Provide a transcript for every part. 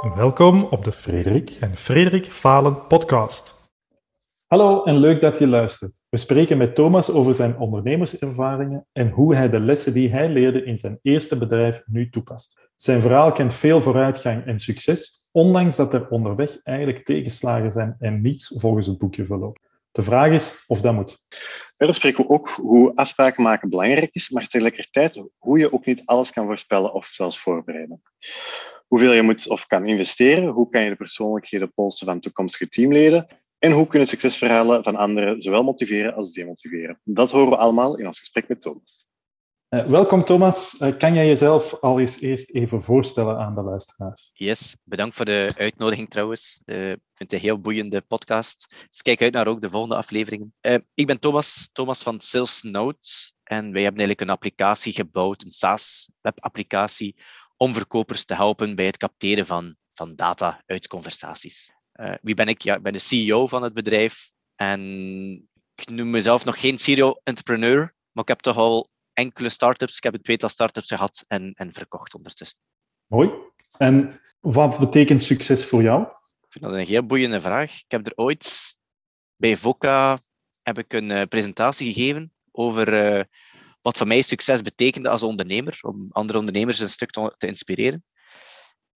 Welkom op de Frederik en Frederik Falen podcast. Hallo en leuk dat je luistert. We spreken met Thomas over zijn ondernemerservaringen en hoe hij de lessen die hij leerde in zijn eerste bedrijf nu toepast. Zijn verhaal kent veel vooruitgang en succes, ondanks dat er onderweg eigenlijk tegenslagen zijn en niets volgens het boekje verloopt. De vraag is of dat moet. Verder spreken we ook hoe afspraken maken belangrijk is, maar tegelijkertijd hoe je ook niet alles kan voorspellen of zelfs voorbereiden. Hoeveel je moet of kan investeren, hoe kan je de persoonlijkheden polsen van toekomstige teamleden en hoe kunnen succesverhalen van anderen zowel motiveren als demotiveren. Dat horen we allemaal in ons gesprek met Thomas. Uh, welkom Thomas. Uh, kan jij jezelf al eens eerst even voorstellen aan de luisteraars? Yes, bedankt voor de uitnodiging trouwens. Uh, ik vind het een heel boeiende podcast. Dus kijk uit naar ook de volgende afleveringen. ik ben Thomas, Thomas van Sales Notes. En wij hebben eigenlijk een applicatie gebouwd, een SaaS-webapplicatie, om verkopers te helpen bij het capteren van, van data uit conversaties. wie ben ik? Ja, ik ben de CEO van het bedrijf. En ik noem mezelf nog geen serial entrepreneur, maar ik heb toch al enkele startups. Ik heb een tweetal startups gehad en, en verkocht ondertussen. Mooi. En wat betekent succes voor jou? Ik vind dat een heel boeiende vraag. Ik heb er ooit bij VOCA heb ik een uh, presentatie gegeven over uh, wat voor mij succes betekende als ondernemer, om andere ondernemers een stuk te, inspireren.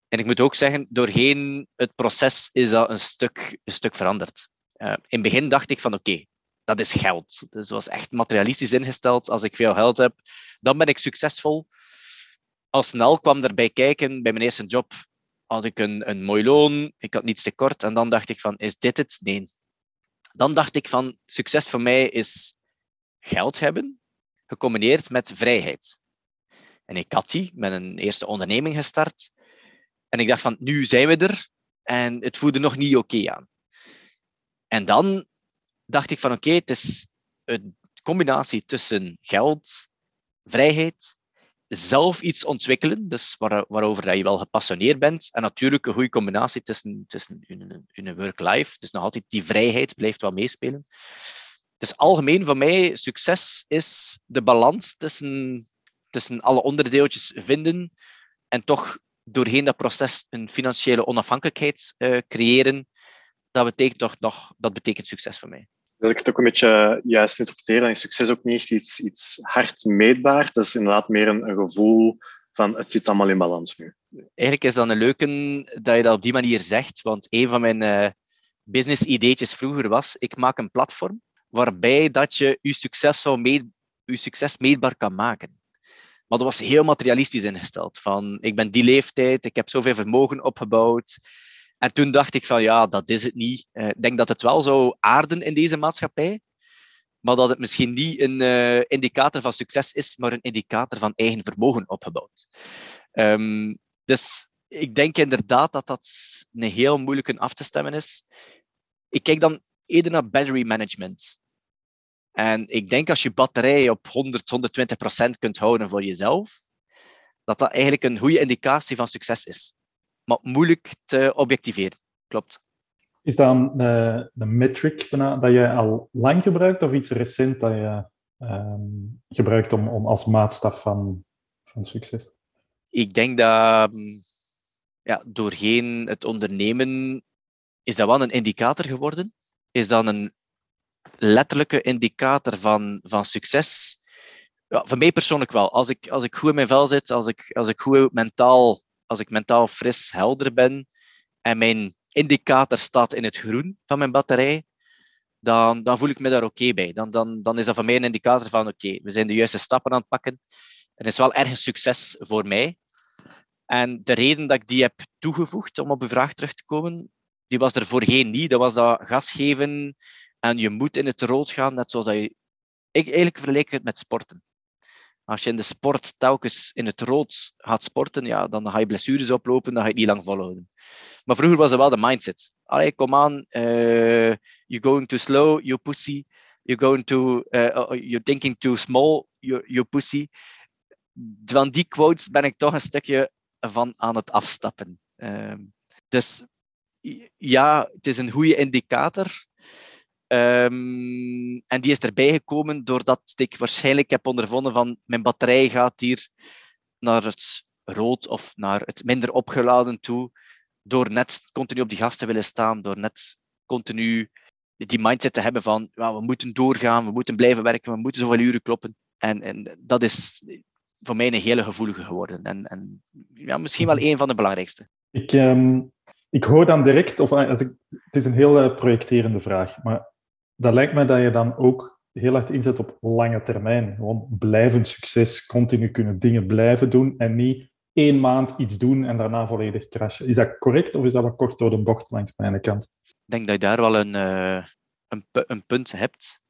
En ik moet ook zeggen, doorheen het proces is dat een stuk, stuk veranderd. Uh, in het begin dacht ik van oké, dat is geld. Dus was echt materialistisch ingesteld. Als ik veel geld heb, dan ben ik succesvol. Al snel kwam erbij kijken, bij mijn eerste job had ik een, een mooi loon, ik had niets tekort. En dan dacht ik van, is dit het? Nee. Dan dacht ik van, succes voor mij is geld hebben, gecombineerd met vrijheid. En ik had die, met een eerste onderneming gestart. En ik dacht van, nu zijn we er. En het voelde nog niet oké aan. En dan dacht ik van oké, het is een combinatie tussen geld, vrijheid, zelf iets ontwikkelen, dus waar, waarover dat je wel gepassioneerd bent, en natuurlijk een goede combinatie tussen, tussen je work-life, dus nog altijd die vrijheid blijft wel meespelen. Dus algemeen voor mij, succes is de balans tussen, tussen alle onderdeeltjes vinden en toch doorheen dat proces een financiële onafhankelijkheid uh, creëren, dat betekent toch nog, dat betekent succes voor mij. Dat ik het ook een beetje juist interpreteer, dan is succes ook niet iets, iets hard meetbaar. Dat is inderdaad meer een, een gevoel van het zit allemaal in balans nu. Eigenlijk is dat een leuke dat je dat op die manier zegt, want een van mijn uh, business ideetjes vroeger was, ik maak een platform waarbij dat je je succes, meet, je succes meetbaar kan maken. Maar dat was heel materialistisch ingesteld. Van, ik ben die leeftijd, ik heb zoveel vermogen opgebouwd, en toen dacht ik van ja, dat is het niet. Eh, ik denk dat het wel zou aarden in deze maatschappij, maar dat het misschien niet een uh, indicator van succes is, maar een indicator van eigen vermogen opgebouwd. Um, dus ik denk inderdaad dat dat een heel moeilijke af te stemmen is. Ik kijk dan eerder naar battery management. En ik denk als je batterij op 100, 120 procent kunt houden voor jezelf, dat dat eigenlijk een goede indicatie van succes is maar moeilijk te objectiveren. Klopt. Is dat een, uh, een metric dat je al lang gebruikt of iets recent dat je ehm, gebruikt om, om als maatstaf van, van succes? Ik denk dat mm, ja, doorheen het ondernemen is dat wel een indicator geworden. Is dat een letterlijke indicator van, van succes? Ja, voor mij persoonlijk wel. Als ik, als ik goed in mijn vel zit, als ik, als ik goed mentaal als ik mentaal fris, helder ben en mijn indicator staat in het groen van mijn batterij, dan, dan voel ik me daar oké bij. Dan, dan, dan is dat voor mij een indicator van oké, we zijn de juiste stappen aan het pakken. Het is wel ergens succes voor mij. En de reden dat ik die heb toegevoegd, om op uw vraag terug te komen, die was er voorheen niet. Dat was dat gas geven en je moet in het rood gaan, net zoals dat je... Ik eigenlijk vergelijk het met sporten. Als je in de sport telkens in het rood gaat sporten, ja, dan ga je blessures oplopen, dan ga je het niet lang volhouden. Maar vroeger was er wel de mindset. Allee, kom aan, uh, you're going too slow, you pussy. You're going to, uh, you're thinking too small, you you pussy. Van die quotes ben ik toch een stukje van aan het afstappen. Uh, dus ja, het is een goede indicator. Um, en die is erbij gekomen doordat ik waarschijnlijk heb ondervonden van mijn batterij gaat hier naar het rood of naar het minder opgeladen toe. door net continu op die gasten te willen staan, door net continu die mindset te hebben van we moeten doorgaan, we moeten blijven werken, we moeten zoveel uren kloppen. En, en dat is voor mij een hele gevoelige geworden. En, en ja, misschien wel een van de belangrijkste. Ik, ehm, ik hoor dan direct, of als ik, het is een heel eh, projecterende vraag, maar dat lijkt me dat je dan ook heel hard inzet op lange termijn. Gewoon blijvend succes, continu kunnen dingen blijven doen en niet één maand iets doen en daarna volledig crashen. Is dat correct of is dat wat kort door de bocht langs mijn kant? Ik denk dat je daar wel een, uh, een, een, punt hebt.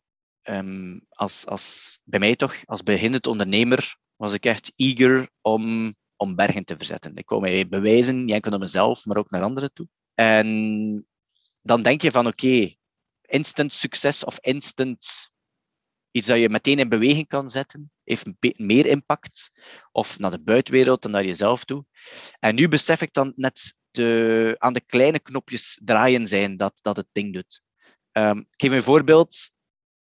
Um, als, als, bij mij toch, als beginnend ondernemer, was ik echt eager om, om bergen te verzetten. Ik wou mij bewijzen, niet enkel naar mezelf, maar ook naar anderen toe. En dan denk je van oké, instant succes of instant iets dat je meteen in beweging kan zetten, heeft meer impact, of naar de buitenwereld dan naar jezelf toe. En nu besef ik dan net de, aan de kleine knopjes draaien zijn dat, dat het ding doet. Um, ik geef een voorbeeld.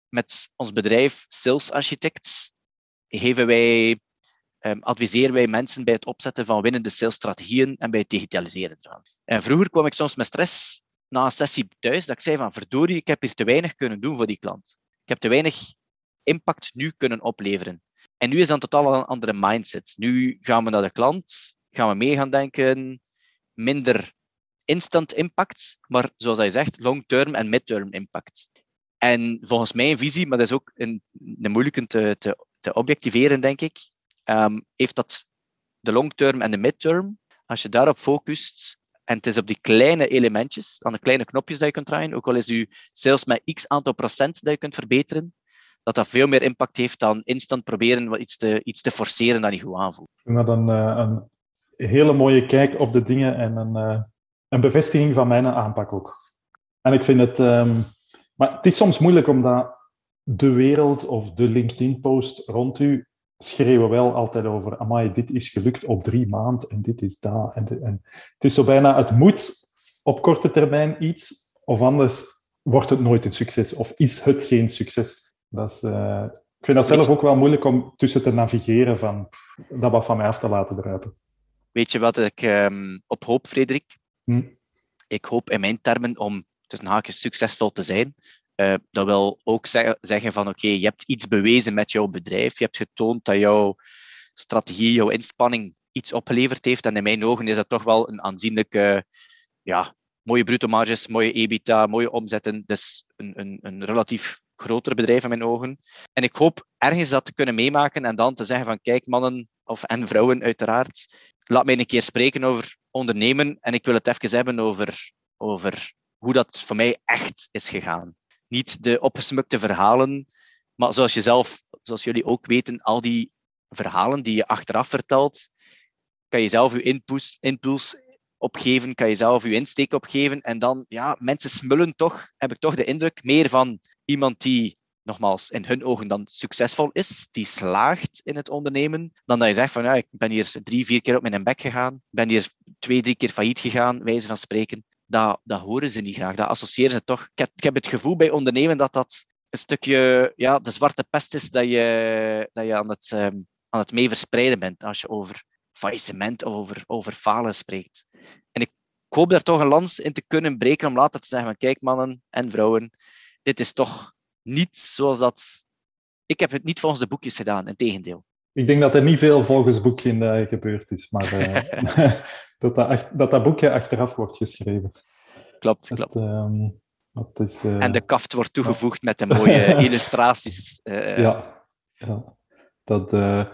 Met ons bedrijf Sales Architects geven wij, um, adviseren wij mensen bij het opzetten van winnende salesstrategieën en bij het digitaliseren ervan. En vroeger kwam ik soms met stress na een sessie thuis, dat ik zei van verdorie, ik heb hier te weinig kunnen doen voor die klant. Ik heb te weinig impact nu kunnen opleveren. En nu is dan totaal een andere mindset. Nu gaan we naar de klant, gaan we mee gaan denken, minder instant impact, maar zoals hij zegt, long-term en mid-term impact. En volgens mijn visie, maar dat is ook een, een moeilijke te, te, te objectiveren, denk ik, um, heeft dat de long-term en de mid-term, als je daarop focust, en het is op die kleine elementjes, aan de kleine knopjes dat je kunt draaien, ook al is je sales met x aantal procent dat je kunt verbeteren, dat dat veel meer impact heeft dan instant proberen iets te, iets te forceren dat niet goed aanvoelt. Ik vind dat een, eh, een hele mooie kijk op de dingen en een, eh, een bevestiging van mijn aanpak ook. En ik vind het... Um, maar het is soms moeilijk omdat de wereld of de LinkedIn-post rond u schreeuwen wel altijd over amai, dit is gelukt op drie maanden en dit is dat. En, en het is zo bijna, het moet op korte termijn iets, of anders wordt het nooit een succes, of is het geen succes. Dat is, uh, ik vind dat zelf ook wel moeilijk om tussen te navigeren van dat wat van mij af te laten druipen. Weet je wat ik um, op hoop, Frederik? Hm? Ik hoop in mijn termen om tussen haakjes succesvol te zijn. Uh, dat wil ook zeggen, van oké, je hebt iets bewezen met jouw bedrijf. Je hebt getoond dat jouw strategie, jouw inspanning iets opgeleverd heeft. En in mijn ogen is dat toch wel een aanzienlijke, ja, mooie bruto marges, mooie EBITDA, mooie omzetten. Dus een, een, een relatief groter bedrijf in mijn ogen. En ik hoop ergens dat te kunnen meemaken en dan te zeggen van kijk mannen of en vrouwen uiteraard, laat mij een keer spreken over ondernemen en ik wil het even hebben over, over hoe dat voor mij echt is gegaan. Niet de opgesmukte verhalen, maar zoals je zelf, zoals jullie ook weten, al die verhalen die je achteraf vertelt, kan je zelf je impuls, impuls opgeven, kan je zelf je insteek opgeven. En dan, ja, mensen smullen toch, heb ik toch de indruk, meer van iemand die, nogmaals, in hun ogen dan succesvol is, die slaagt in het ondernemen, dan dat je zegt van, ja, ik ben hier drie, vier keer op mijn bek gegaan, ben hier twee, drie keer failliet gegaan, wijze van spreken. Dat, dat horen ze niet graag, dat associëren ze toch. Ik heb, ik heb het gevoel bij ondernemen dat dat een stukje ja, de zwarte pest is dat je, dat je aan, het, um, aan het mee verspreiden bent als je over faillissement, over, over falen spreekt. En ik hoop daar toch een lans in te kunnen breken om later te zeggen: kijk, mannen en vrouwen, dit is toch niet zoals dat. Ik heb het niet volgens de boekjes gedaan, in tegendeel. Ik denk dat er niet veel volgens boekje uh, gebeurd is, maar uh, dat, dat, dat, dat boekje achteraf wordt geschreven. Klopt, klopt. Ehm, dat is, uh, en de kaft wordt toegevoegd met de mooie illustraties. ja, ja, dat, je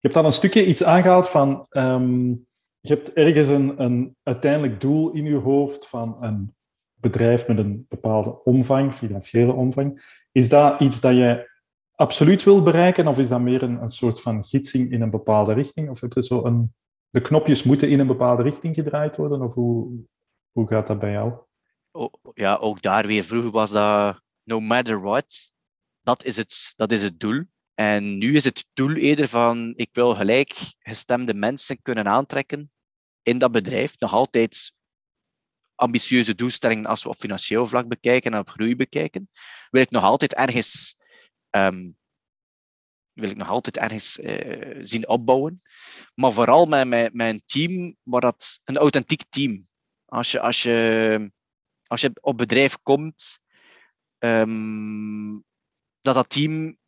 hebt dan een stukje iets aangehaald van... Um, je hebt ergens een, een uiteindelijk doel in je hoofd van een bedrijf met een bepaalde omvang, financiële omvang. Is dat iets dat je absoluut wil bereiken, of is dat meer een, een soort van gidsing in een bepaalde richting? Of heb je zo een... De knopjes moeten in een bepaalde richting gedraaid worden, of hoe, hoe gaat dat bij jou? Oh, ja, ook daar weer. Vroeger was dat no matter what. Dat is het, dat is het doel. En nu is het doel eerder van, ik wil gelijkgestemde mensen kunnen aantrekken in dat bedrijf. Nog altijd ambitieuze doelstellingen als we op financieel vlak bekijken en op groei bekijken. Wil ik nog altijd ergens, um, wil ik nog altijd ergens uh, zien opbouwen. Maar vooral met, met een team, waar dat, een authentiek team. Als je, als je, als je op bedrijf komt, ehm, dat dat team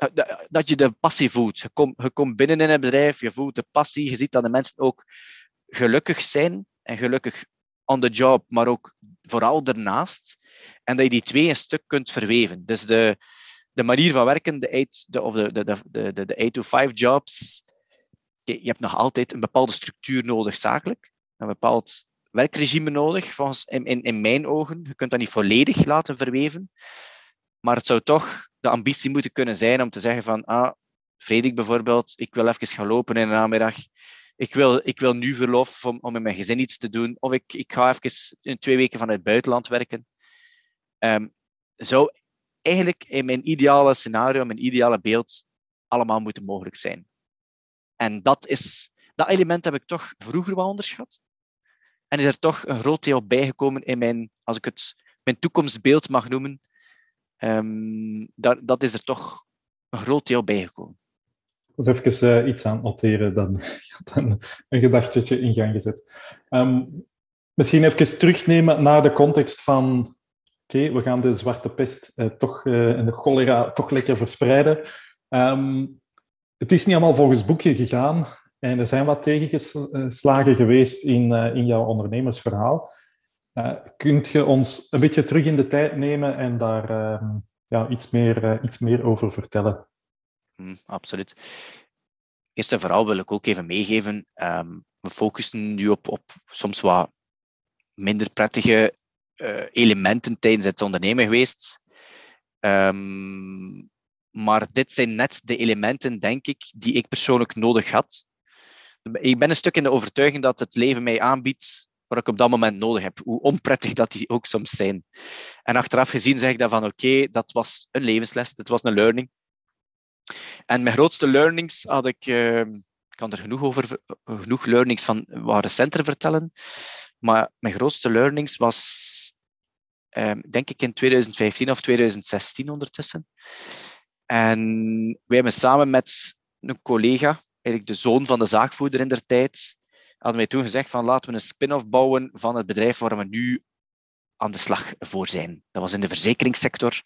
eh, dat je de passie voelt. Je komt, je komt binnen in het bedrijf, je voelt de passie, je ziet dat de mensen ook gelukkig zijn en gelukkig on the job, maar ook vooral daarnaast. En dat je die twee een stuk kunt verweven. Dus de, de manier van werken, de 8, de, of de, de, de, de, de 8 5 jobs, je hebt nog altijd een bepaalde structuur nodig zakelijk, een bepaald werkregime nodig, volgens, in, in, mijn ogen. Je kunt dat niet volledig laten verweven. Maar het zou toch de ambitie moeten kunnen zijn om te zeggen van, ah, bijvoorbeeld, ik wil even gaan lopen in de namiddag. Ik wil, ik wil nu verlof om, in mijn gezin iets te doen. Of ik, ik ga even twee weken vanuit het buitenland werken. Um, zou eigenlijk in mijn ideale scenario, mijn ideale beeld, allemaal moeten mogelijk zijn. En dat, is, dat element heb ik toch vroeger wel onderschat. En is er toch een groot deel bijgekomen in mijn, als ik het mijn toekomstbeeld mag noemen, um, dat, dat is er toch een groot deel bijgekomen. Dus even uh, iets aan noteren, dan, dan een gedachtetje in gang gezet. Um, misschien even terugnemen naar de context van oké, we gaan de zwarte pest uh, toch, uh, en de cholera toch lekker verspreiden. Um, het is niet allemaal volgens boekje gegaan en er zijn wat tegengeslagen geweest in, in jouw ondernemersverhaal. Uh, kunt je ons een beetje terug in de tijd nemen en daar uh, ja, iets, meer, uh, iets meer over vertellen? Mm, absoluut. Eerst en vooral wil ik ook even meegeven, um, we focussen nu op, op soms wat minder prettige elementen tijdens het ondernemen geweest. Um, maar dit zijn net de elementen, denk ik, die ik persoonlijk nodig had. Ik ben een stuk in de overtuiging dat het leven mij aanbiedt wat ik op dat moment nodig heb. Hoe onprettig dat die ook soms zijn. En achteraf gezien zeg ik dan van oké, dat was een levensles, dat was een learning. En mijn grootste learnings had ik, uh, ik kan er genoeg over, genoeg learnings van wat recenter vertellen, maar mijn grootste learnings was, uh, denk ik in 2015 of 2016 ondertussen. En wij hebben samen met een collega, eigenlijk de zoon van de zaakvoerder in der tijd, hadden wij toen gezegd van laten we een spin-off bouwen van het bedrijf waar we nu aan de slag voor zijn. Dat was in de verzekeringssector.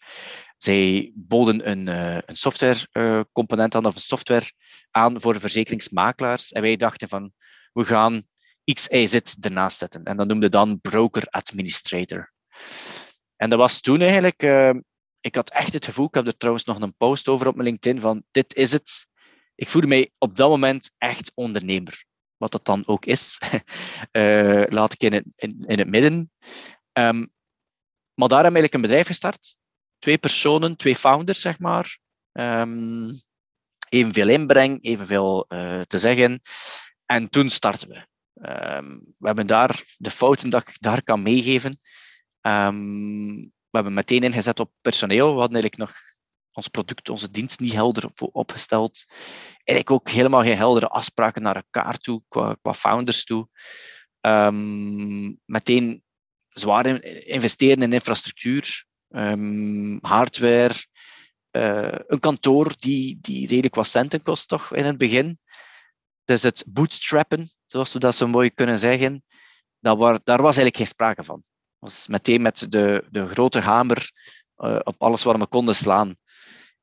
Zij boden een, uh, een softwarecomponent uh, aan of een software aan voor verzekeringsmakelaars. En wij dachten van we gaan XYZ ernaast zetten. En dat noemde dan broker administrator. En dat was toen eigenlijk, uh, ik had echt het gevoel, ik heb er trouwens nog een post over op mijn LinkedIn, van dit is het. Ik voelde mij op dat moment echt ondernemer wat dat dan ook is, uh, laat ik in het, in, het midden. Um, maar daar we eigenlijk een bedrijf gestart. Twee personen, twee founders, zeg maar. Um, evenveel inbreng, evenveel uh, te zeggen. En toen starten we. Um, we hebben daar de fouten dat ik daar kan meegeven. we hebben meteen ingezet op personeel. We hadden eigenlijk nog ons product, onze dienst niet helder opgesteld. Eigenlijk ook helemaal geen heldere afspraken naar elkaar toe, qua, founders toe. Um, meteen zwaar investeren in infrastructuur, um, hardware, uh, een kantoor die, die redelijk wat centen kost toch in het begin. Dus het bootstrappen, zoals we dat zo mooi kunnen zeggen, dat daar was eigenlijk geen sprake van. Was meteen met de, de grote hamer uh, op alles waar we konden slaan.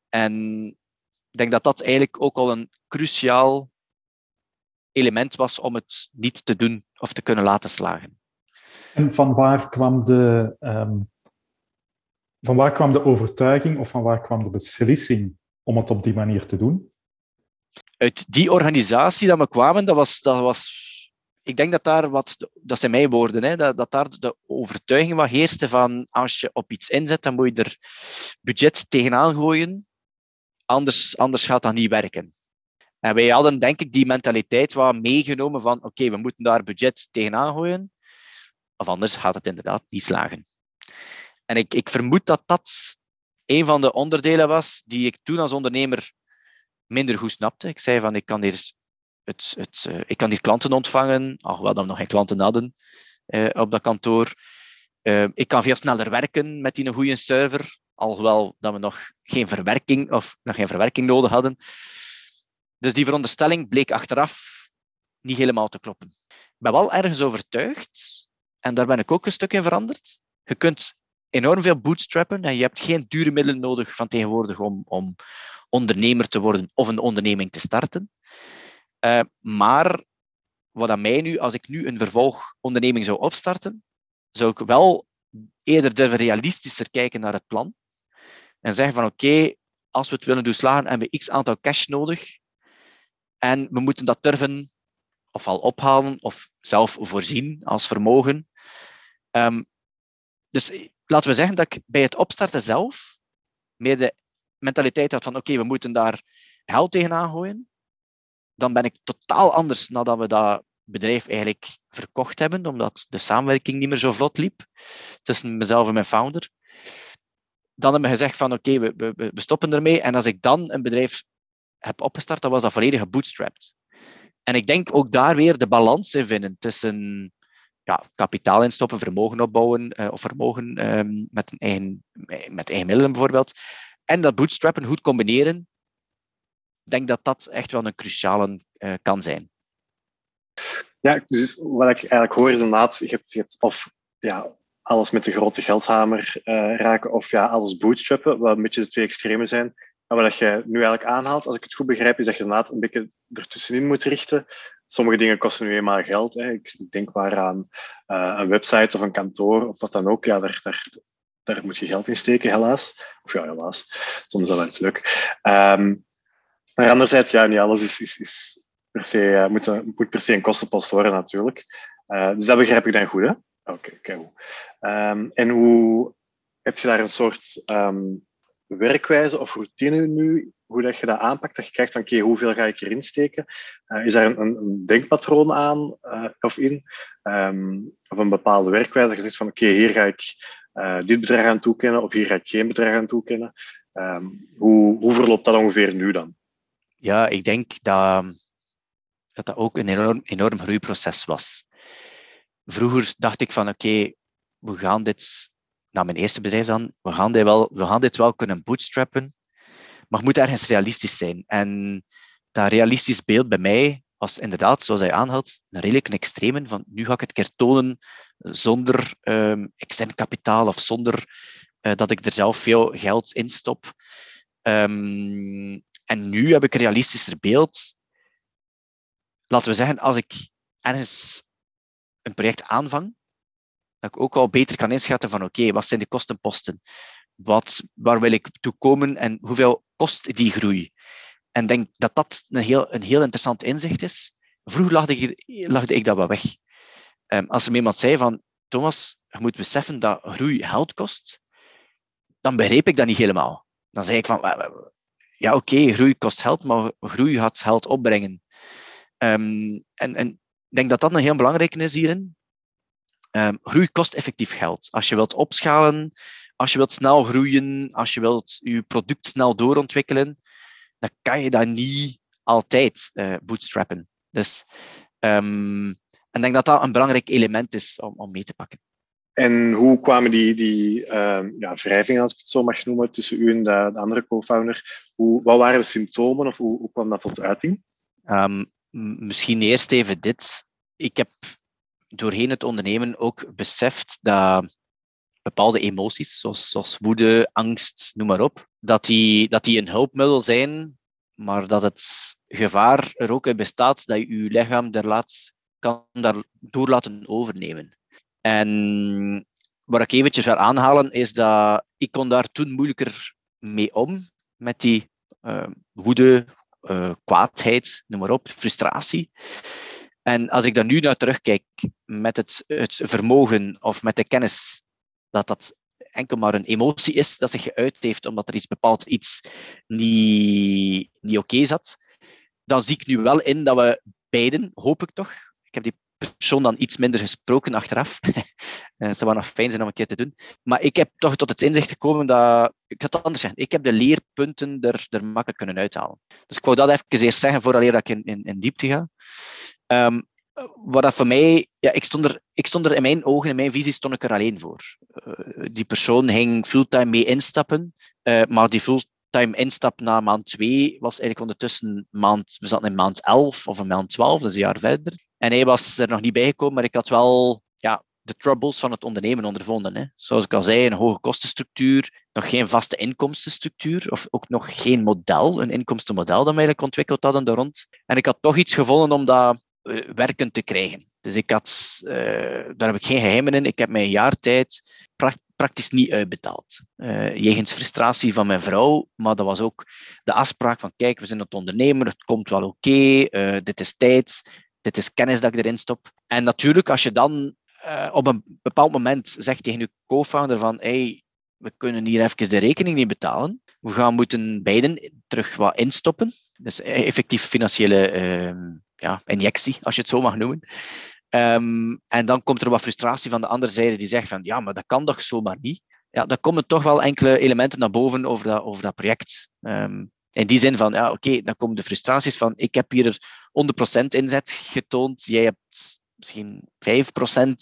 En ik denk dat dat eigenlijk ook al een cruciaal element was om het niet te doen of te kunnen laten slagen. En van waar kwam de, um, van waar kwam de overtuiging of van waar kwam de beslissing om het op die manier te doen? Uit die organisatie dat we kwamen, dat was, dat was ik denk dat daar wat, dat zijn mijn woorden, hè, dat, dat daar de overtuiging wat heerste van als je op iets inzet, dan moet je er budget tegenaan gooien Anders, anders gaat dat niet werken. En wij hadden denk ik die mentaliteit wel meegenomen van oké, we moeten daar budget tegenaan gooien, of anders gaat het inderdaad niet slagen. En ik, ik vermoed dat dat een van de onderdelen was die ik toen als ondernemer minder goed snapte. Ik zei van ik kan hier, het, het, uh, ik kan hier klanten ontvangen, alhoewel dat we nog geen klanten hadden uh, op dat kantoor. Uh, ik kan veel sneller werken met die een goede server alhoewel dat we nog geen verwerking of nog geen verwerking nodig hadden. Dus die veronderstelling bleek achteraf niet helemaal te kloppen. Ik ben wel ergens overtuigd En daar ben ik ook een stuk in veranderd. Je kunt enorm veel bootstrappen en je hebt geen dure middelen nodig van tegenwoordig om, om ondernemer te worden of een onderneming te starten. Uh, maar wat aan mij nu, als ik nu een vervolgonderneming zou opstarten, zou ik wel eerder durven realistischer kijken naar het plan. En zeggen van oké, als we het willen doen slagen, hebben we x aantal cash nodig. En we moeten dat durven ofwel ophalen of zelf voorzien als vermogen. Um, dus laten we zeggen dat ik bij het opstarten zelf meer de mentaliteit had van oké, we moeten daar geld tegenaan gooien. Dan ben ik totaal anders nadat we dat bedrijf eigenlijk verkocht hebben, omdat de samenwerking niet meer zo vlot liep tussen mezelf en mijn founder. Dan hebben we gezegd van oké, we, stoppen ermee. En als ik dan een bedrijf heb opgestart, dan was dat volledig gebootstrapped. En ik denk ook daar weer de balans in vinden tussen ja, kapitaal instoppen, vermogen opbouwen uh, of vermogen um, met, eigen, met eigen middelen bijvoorbeeld. En dat bootstrappen goed combineren. Denk dat dat echt wel een cruciale uh, kan zijn. Ja, dus wat ik eigenlijk hoor is inderdaad, je hebt, je of ja, alles met de grote geldhamer uh, raken of ja, alles bootstrappen, wat een beetje de twee extremen zijn. Maar wat je nu eigenlijk aanhaalt, als ik het goed begrijp, is dat je inderdaad een beetje ertussenin moet richten. Sommige dingen kosten nu eenmaal geld. Ik denk maar aan uh, een website of een kantoor of wat dan ook. Ja, daar, daar, daar moet je geld in steken, helaas. Of ja, helaas. Soms is dat wel eens leuk. Um, maar anderzijds, ja, niet alles is, is, is per se, uh, moet, moet per se een kostenpost worden, natuurlijk. Uh, dus dat begrijp ik dan goed, hè? Oké, okay, um, En hoe heb je daar een soort um, werkwijze of routine nu, hoe dat je dat aanpakt, dat je kijkt van oké, hoeveel ga ik erin steken? Is daar een, een, denkpatroon aan of in? Um, of een bepaalde werkwijze dat je zegt van oké, hier ga ik dit bedrag aan toekennen of hier ga ik geen bedrag aan toekennen. Hoe, hoe verloopt dat ongeveer nu dan? Ja, ik denk dat dat, ook een enorm, enorm groeiproces was. Vroeger dacht ik van oké, we gaan dit naar mijn eerste bedrijf dan, we gaan dit wel, we gaan dit wel kunnen bootstrappen, maar het moet ergens realistisch zijn. En dat realistisch beeld bij mij was inderdaad, zoals hij aanhaalt, een redelijk een extreme. Van nu ga ik het keer tonen zonder um, extern kapitaal of zonder uh, dat ik er zelf veel geld in stop. Um, en nu heb ik een realistischer beeld. Laten we zeggen, als ik ergens een project aanvang, dat ik ook al beter kan inschatten van oké, wat zijn de kostenposten? Wat, waar wil ik toe komen en hoeveel kost die groei? En denk dat dat een heel, een heel interessant inzicht is. Vroeger lachde ik, ik dat wel weg. Um, als er iemand zei van Thomas, je moet beseffen dat groei geld kost, dan begreep ik dat niet helemaal. Dan zei ik van ja oké, groei kost geld, maar groei gaat geld opbrengen. Um, en, en ik denk dat dat een heel belangrijke is hierin. Um, groei kost effectief geld. Als je wilt opschalen, als je wilt snel groeien, als je wilt je product snel doorontwikkelen, dan kan je dat niet altijd uh, bootstrappen. Dus, um, en ik denk dat dat een belangrijk element is om, om mee te pakken. En hoe kwamen die, die uh, ja, wrijvingen, als ik het zo mag noemen, tussen u en de, de andere co-founder? Wat waren de symptomen of hoe, kwam dat tot uiting? Um, misschien eerst even dit. Ik heb doorheen het ondernemen ook beseft dat bepaalde emoties, zoals, zoals woede, angst, noem maar op, dat die, dat die een hulpmiddel zijn, maar dat het gevaar er ook in bestaat dat je je lichaam er laat, kan daardoor laten overnemen. En wat ik eventjes wil aanhalen, is dat ik kon daar toen moeilijker mee om, met die uh, woede, uh, kwaadheid, noem maar op, frustratie. En als ik daar nu naar terugkijk met het, het vermogen of met de kennis dat dat enkel maar een emotie is dat zich geuit heeft omdat er iets bepaald iets niet, niet oké zat, dan zie ik nu wel in dat we beiden, hoop ik toch, ik heb die persoon dan iets minder gesproken achteraf. Eh, het zou wel nog fijn zijn om een keer te doen. Maar ik heb toch tot het inzicht gekomen dat... Ik ga het anders zeggen. Ik heb de leerpunten er, makkelijk kunnen uithalen. Dus ik wou dat even eerst zeggen, voordat ik in, in, diepte ga. Um, wat dat voor mij... Ja, ik, stond er, ik stond er in mijn ogen, in mijn visie, stond ik er alleen voor. Uh, die persoon ging fulltime mee instappen, uh, maar die fulltime instap na maand 2 was eigenlijk ondertussen maand... We zaten in maand 11 of in maand 12, dus een jaar verder. En hij was er nog niet bijgekomen, maar ik had wel ja, de troubles van het ondernemen ondervonden. Hè. Zoals ik al zei, een hoge kostenstructuur, nog geen vaste inkomstenstructuur, of ook nog geen model, een inkomstenmodel dat we eigenlijk ontwikkeld hadden rond. En ik had toch iets gevonden om dat uh, werkend te krijgen. Dus ik had, uh, daar heb ik geen geheimen in. Ik heb mijn jaar tijd praktisch niet uitbetaald. Uh, jegens frustratie van mijn vrouw, maar dat was ook de afspraak van kijk, we zijn het ondernemer, het komt wel oké, okay, dit is tijd, dit is kennis dat ik erin stop. En natuurlijk, als je dan uh, op een bepaald moment zegt tegen je co-founder van hey, we kunnen hier even de rekening niet betalen. We gaan moeten beiden terug wat instoppen. Dus effectief financiële uh, ja, injectie, als je het zo mag noemen. Um, en dan komt er wat frustratie van de andere zijde die zegt van ja, maar dat kan toch zomaar niet. Ja, dan komen toch wel enkele elementen naar boven over dat, over dat project. Um, in die zin van, ja, oké, dan komen de frustraties van ik heb hier 100% inzet getoond, jij hebt misschien 5%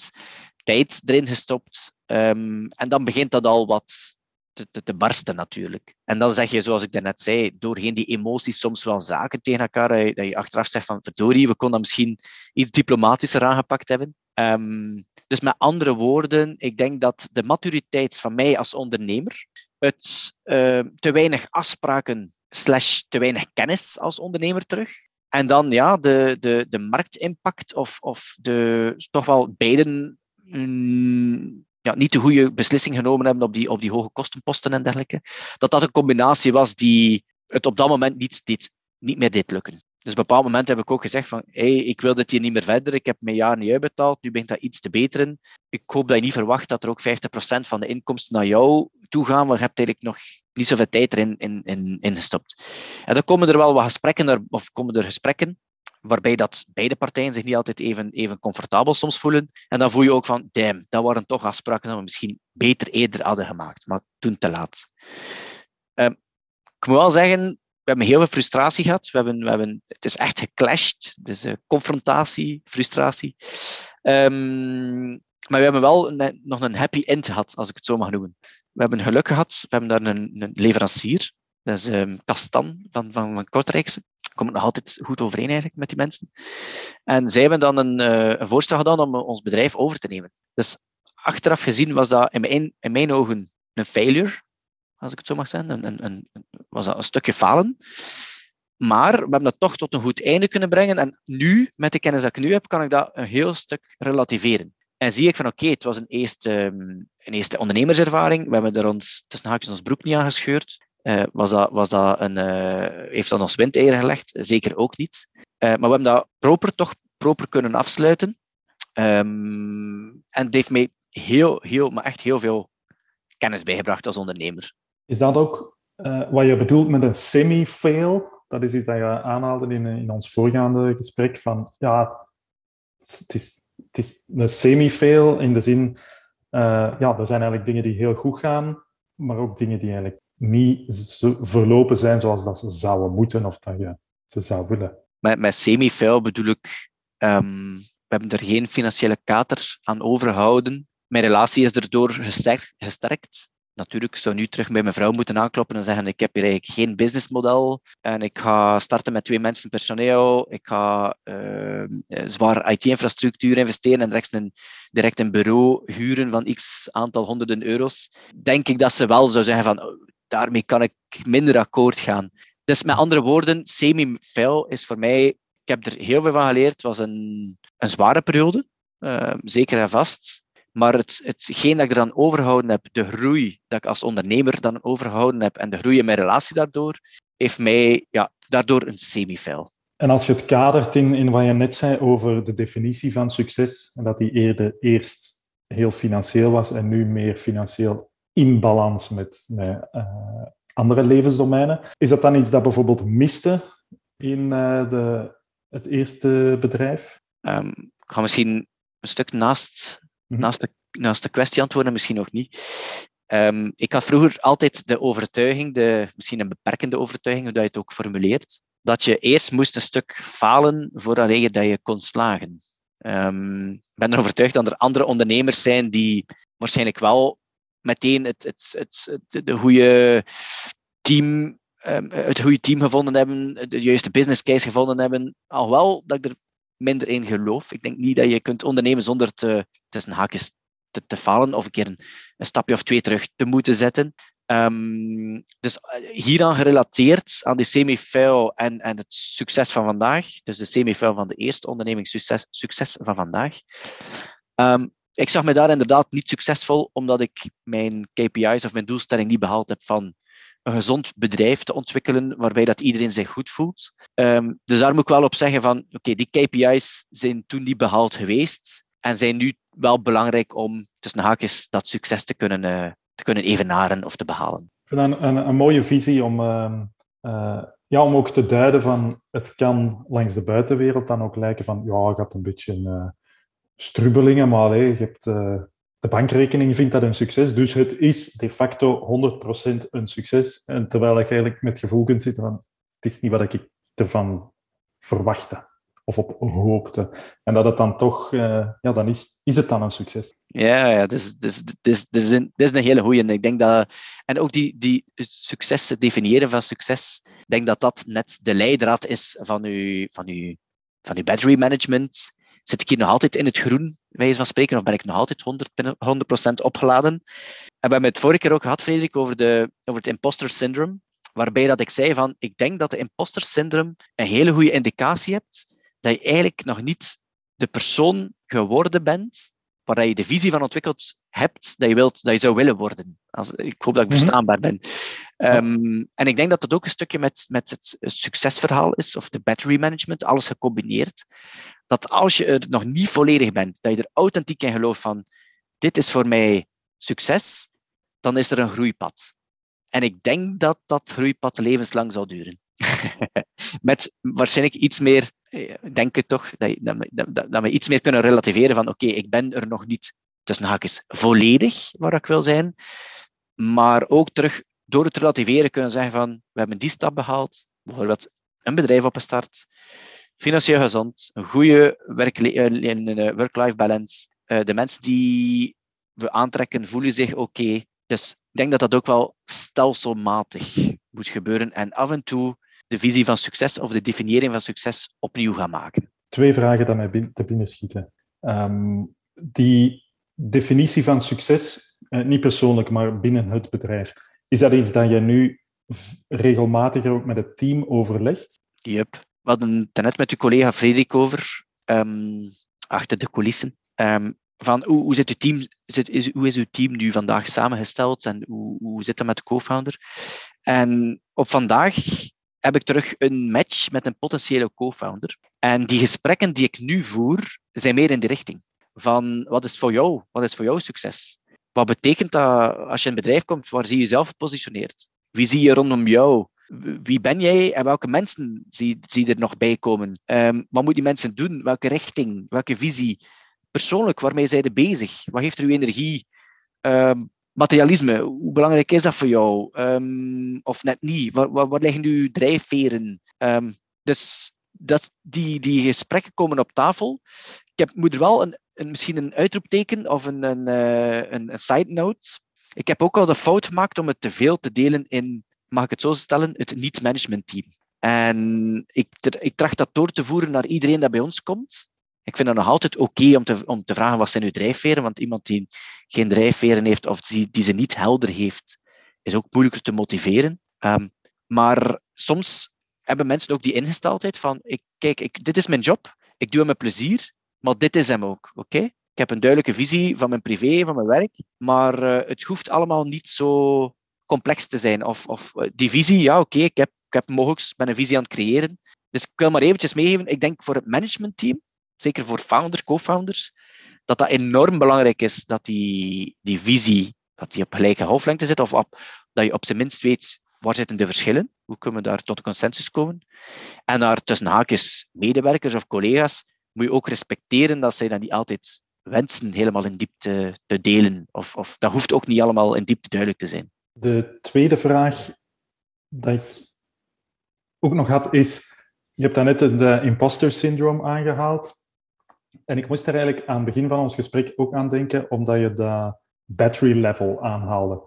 tijd erin gestopt. Um, en dan begint dat al wat te, te, te, barsten natuurlijk. En dan zeg je, zoals ik daarnet zei, doorheen die emoties soms wel zaken tegen elkaar, dat je, achteraf zegt van verdorie, we konden misschien iets diplomatischer aangepakt hebben. Um, dus met andere woorden, ik denk dat de maturiteit van mij als ondernemer, het uh, te weinig afspraken slash te weinig kennis als ondernemer terug, en dan ja, de, de, de marktimpact of, of de, toch wel beiden mm, niet de goede beslissing genomen hebben op die, op die hoge kostenposten en dergelijke. Dat dat een combinatie was die het op dat moment niet, dit, niet meer deed lukken. Dus op een bepaald moment heb ik ook gezegd van hey, ik wil dit hier niet meer verder, ik heb mijn jaar niet uitbetaald, nu begint dat iets te beteren. Ik hoop dat je niet verwacht dat er ook 50% van de inkomsten naar jou toe gaan, maar je hebt eigenlijk nog niet zoveel tijd erin in, in, in gestopt. En dan komen er wel wat gesprekken, of komen er gesprekken waarbij dat beide partijen zich niet altijd even, even comfortabel soms voelen. En dan voel je ook van, damn, dat waren toch afspraken die we misschien beter eerder hadden gemaakt, maar toen te laat. Um, ik moet wel zeggen, we hebben heel veel frustratie gehad. We hebben, we hebben, het is echt geclashed. Dus uh, confrontatie, frustratie. Um, maar we hebben wel nog een happy end gehad, als ik het zo mag noemen. We hebben geluk gehad. We hebben daar een, een leverancier. Dat is um, Kastan van, van, van Kortrijkse. Ik kom nog altijd goed overeen eigenlijk met die mensen. En zij hebben dan een, uh, een voorstel gedaan om ons bedrijf over te nemen. Dus achteraf gezien was dat in mijn, in mijn ogen een failure als ik het zo mag zeggen. Een, was dat een stukje falen. Maar we hebben dat toch tot een goed einde kunnen brengen. En nu, met de kennis dat ik nu heb, kan ik dat een heel stuk relativeren. En zie ik van oké, het was een eerste, ehm, een eerste ondernemerservaring. We hebben er ons tussen haakjes ons broek niet aan gescheurd. Uh, was dat, was dat een, uh, heeft dat ons windeieren gelegd? Zeker ook niet. Uh, maar we hebben dat proper, toch proper kunnen afsluiten. Um, en het heeft mij heel, heel, maar echt heel veel kennis bijgebracht als ondernemer. Is dat ook wat je bedoelt met een semi-fail? Dat is iets dat je aanhaalde in, in ons voorgaande gesprek. Van ja, het is, het is een semi-fail in de zin, ja, er zijn eigenlijk dingen die heel goed gaan, maar ook dingen die eigenlijk niet verlopen zijn zoals dat ze zouden moeten of dat ze zou willen. Met, met semi-fail bedoel ik, um, we hebben er geen financiële kater aan overhouden. Mijn relatie is erdoor gesterkt. gesterkt natuurlijk zou nu terug bij mijn vrouw moeten aankloppen en zeggen ik heb hier eigenlijk geen businessmodel en ik ga starten met twee mensen personeel, ik ga uh, zwaar IT-infrastructuur investeren en direct een, direct een bureau huren van x aantal honderden euro's. Denk ik dat ze wel zou zeggen van daarmee kan ik minder akkoord gaan. Dus met andere woorden, semi-fail is voor mij, ik heb er heel veel van geleerd, het was een, een zware periode, uh, zeker en vast. Maar het, hetgeen dat ik er dan overhouden heb, de groei dat ik als ondernemer dan overhouden heb en de groei in mijn relatie daardoor, heeft mij ja, daardoor een semi-fail. En als je het kadert in, in wat je net zei over de definitie van succes, en dat die eerder eerst heel financieel was en nu meer financieel in balans met, met uh, andere levensdomeinen, is dat dan iets dat bijvoorbeeld miste in uh, de, het eerste bedrijf? Um, ik ga misschien een stuk naast Mhm. naast, de, naast de kwestie antwoorden misschien nog niet. Um, ik had vroeger altijd de overtuiging, de, misschien een beperkende overtuiging, hoe dat je het ook formuleert, dat je eerst moest een stuk falen voordat je, dat je kon slagen. Um, ik ben er overtuigd dat er andere ondernemers zijn die waarschijnlijk wel meteen het, het, het, de goede team, um, het goede team gevonden hebben, de juiste business case gevonden hebben. Alhoewel dat ik er minder in geloof. Ik denk niet dat je kunt ondernemen zonder te, tussen haakjes te, te falen of een keer een, een stapje of twee terug te moeten zetten. Um, dus eh, hieraan gerelateerd aan die semi-fail en, en het succes van vandaag, dus de semi-fail van de eerste onderneming, succes, succes van vandaag. Um, ik zag me daar inderdaad niet succesvol, omdat ik mijn KPI's of mijn doelstelling niet behaald heb van een gezond bedrijf te ontwikkelen, waarbij dat iedereen zich goed voelt. Um, dus daar moet ik wel op zeggen van, oké, die KPI's zijn toen niet behaald geweest en zijn nu wel belangrijk om tussen haakjes dat succes te kunnen, uh, te kunnen evenaren of te behalen. Ik vind dat een, een, mooie visie om, uh, uh, ja, om ook te duiden van het kan langs de buitenwereld dan ook lijken van ja, gaat een beetje strubbelingen, maar je hebt de bankrekening vindt dat een succes, dus het is de facto 100% een succes. En terwijl je eigenlijk met het gevoel kunt zitten van het is niet wat ik ervan verwachtte of op hoopte. En dat het dan toch, uh, ja, dan is, is het dan een succes. Ja, ja dus, dus, dus, dus, een, is een hele goeie. Ik denk dat, en ook die, die succes, het definiëren van succes, ik denk dat dat net de leidraad is van uw, van van uw battery management Zit ik hier nog altijd in het groen, wijze van spreken, of ben ik nog altijd 100%, opgeladen? En we hebben het vorige keer ook gehad, Frederik, over, de, over het imposter syndrome, waarbij dat ik zei van, ik denk dat de imposter syndrome een hele goede indicatie hebt dat je eigenlijk nog niet de persoon geworden bent waar je de visie van ontwikkeld hebt dat je, wilt, dat je zou willen worden. Als, ik hoop dat ik mhm. verstaanbaar ben. Um, en ik denk dat dat ook een stukje met, met het succesverhaal is, of de battery management, alles gecombineerd dat als je er nog niet volledig bent, dat je er authentiek in gelooft van dit is voor mij succes, dan is er een groeipad. En ik denk dat dat groeipad levenslang zal duren. Met waarschijnlijk iets meer, eh, denk toch, dat, dat, dat, dat we iets meer kunnen relativeren van oké, ik ben er nog niet tussen haakjes volledig waar ik wil zijn, maar ook terug door het relativeren kunnen zeggen van we hebben die stap behaald, bijvoorbeeld een bedrijf opgestart, financieel gezond, een goede eh, work-life balance. Eh, de mensen die we aantrekken voelen zich oké. Dus ik denk dat dat ook wel stelselmatig moet gebeuren en af en toe de visie van succes of de definiëring van succes opnieuw gaan maken. Twee vragen die mij te binnen schieten. Ehm, die definitie van succes, eh, niet persoonlijk, maar binnen het bedrijf, is dat iets dat je nu regelmatiger ook met het team overlegt? Yep. We hadden het net met uw collega Frederik over, um, achter de coulissen. Um, van hoe, hoe, zit uw team, zit, is, hoe is uw team nu vandaag samengesteld en hoe, hoe zit het met de co-founder? En op vandaag heb ik terug een match met een potentiële co-founder. En die gesprekken die ik nu voer, zijn meer in die richting. Van wat is voor jou? Wat is voor jou succes? Wat betekent dat als je in een bedrijf komt, waar zie je jezelf gepositioneerd? Wie zie je rondom jou? wie ben jij en welke mensen zie, zie er nog bij komen? Um, wat moeten die mensen doen? Welke richting? Welke visie? Persoonlijk, waarmee zijn ze bezig? Wat geeft er uw energie? Um, materialisme, hoe belangrijk is dat voor jou? Um, of net niet? Waar, waar, waar liggen uw drijfveren? dus dat, die, die gesprekken komen op tafel. Ik heb, moet er wel een, een, misschien een uitroepteken of een, een, uh, een, een side note. Ik heb ook al de fout gemaakt om het te veel te delen in mag ik het zo stellen, het niet-management-team. En ik, ik tracht dat door te voeren naar iedereen dat bij ons komt. Ik vind het nog altijd oké om, te, om te vragen wat zijn uw drijfveren, want iemand die geen drijfveren heeft of die, die ze niet helder heeft, is ook moeilijker te motiveren. Um, maar soms hebben mensen ook die ingesteldheid van, ik, kijk, ik, dit is mijn job, ik doe hem met plezier, maar dit is hem ook, oké? Ik heb een duidelijke visie van mijn privé, van mijn werk, maar uh, het hoeft allemaal niet zo complex te zijn. Of, of eh, die visie, ja, oké, ik, heb, ik heb mogelijk ben een visie aan het creëren. Dus ik wil maar eventjes meegeven, ik denk voor het managementteam, zeker voor founders, co-founders, dat dat enorm belangrijk is dat die, die visie dat die op gelijke hoofdlengte zit, of dat je op zijn minst weet waar zitten de verschillen, hoe kunnen we daar tot een consensus komen. En daar tussen haakjes medewerkers of collega's moet je ook respecteren dat zij dat niet altijd wensen helemaal in diepte te delen. Of, of dat hoeft ook niet allemaal in diepte duidelijk te zijn. De tweede vraag dat ik ook nog had is, je hebt daarnet het imposter syndroom aangehaald. En ik moest er eigenlijk aan het begin van ons gesprek ook aan denken, omdat je de battery level aanhaalde.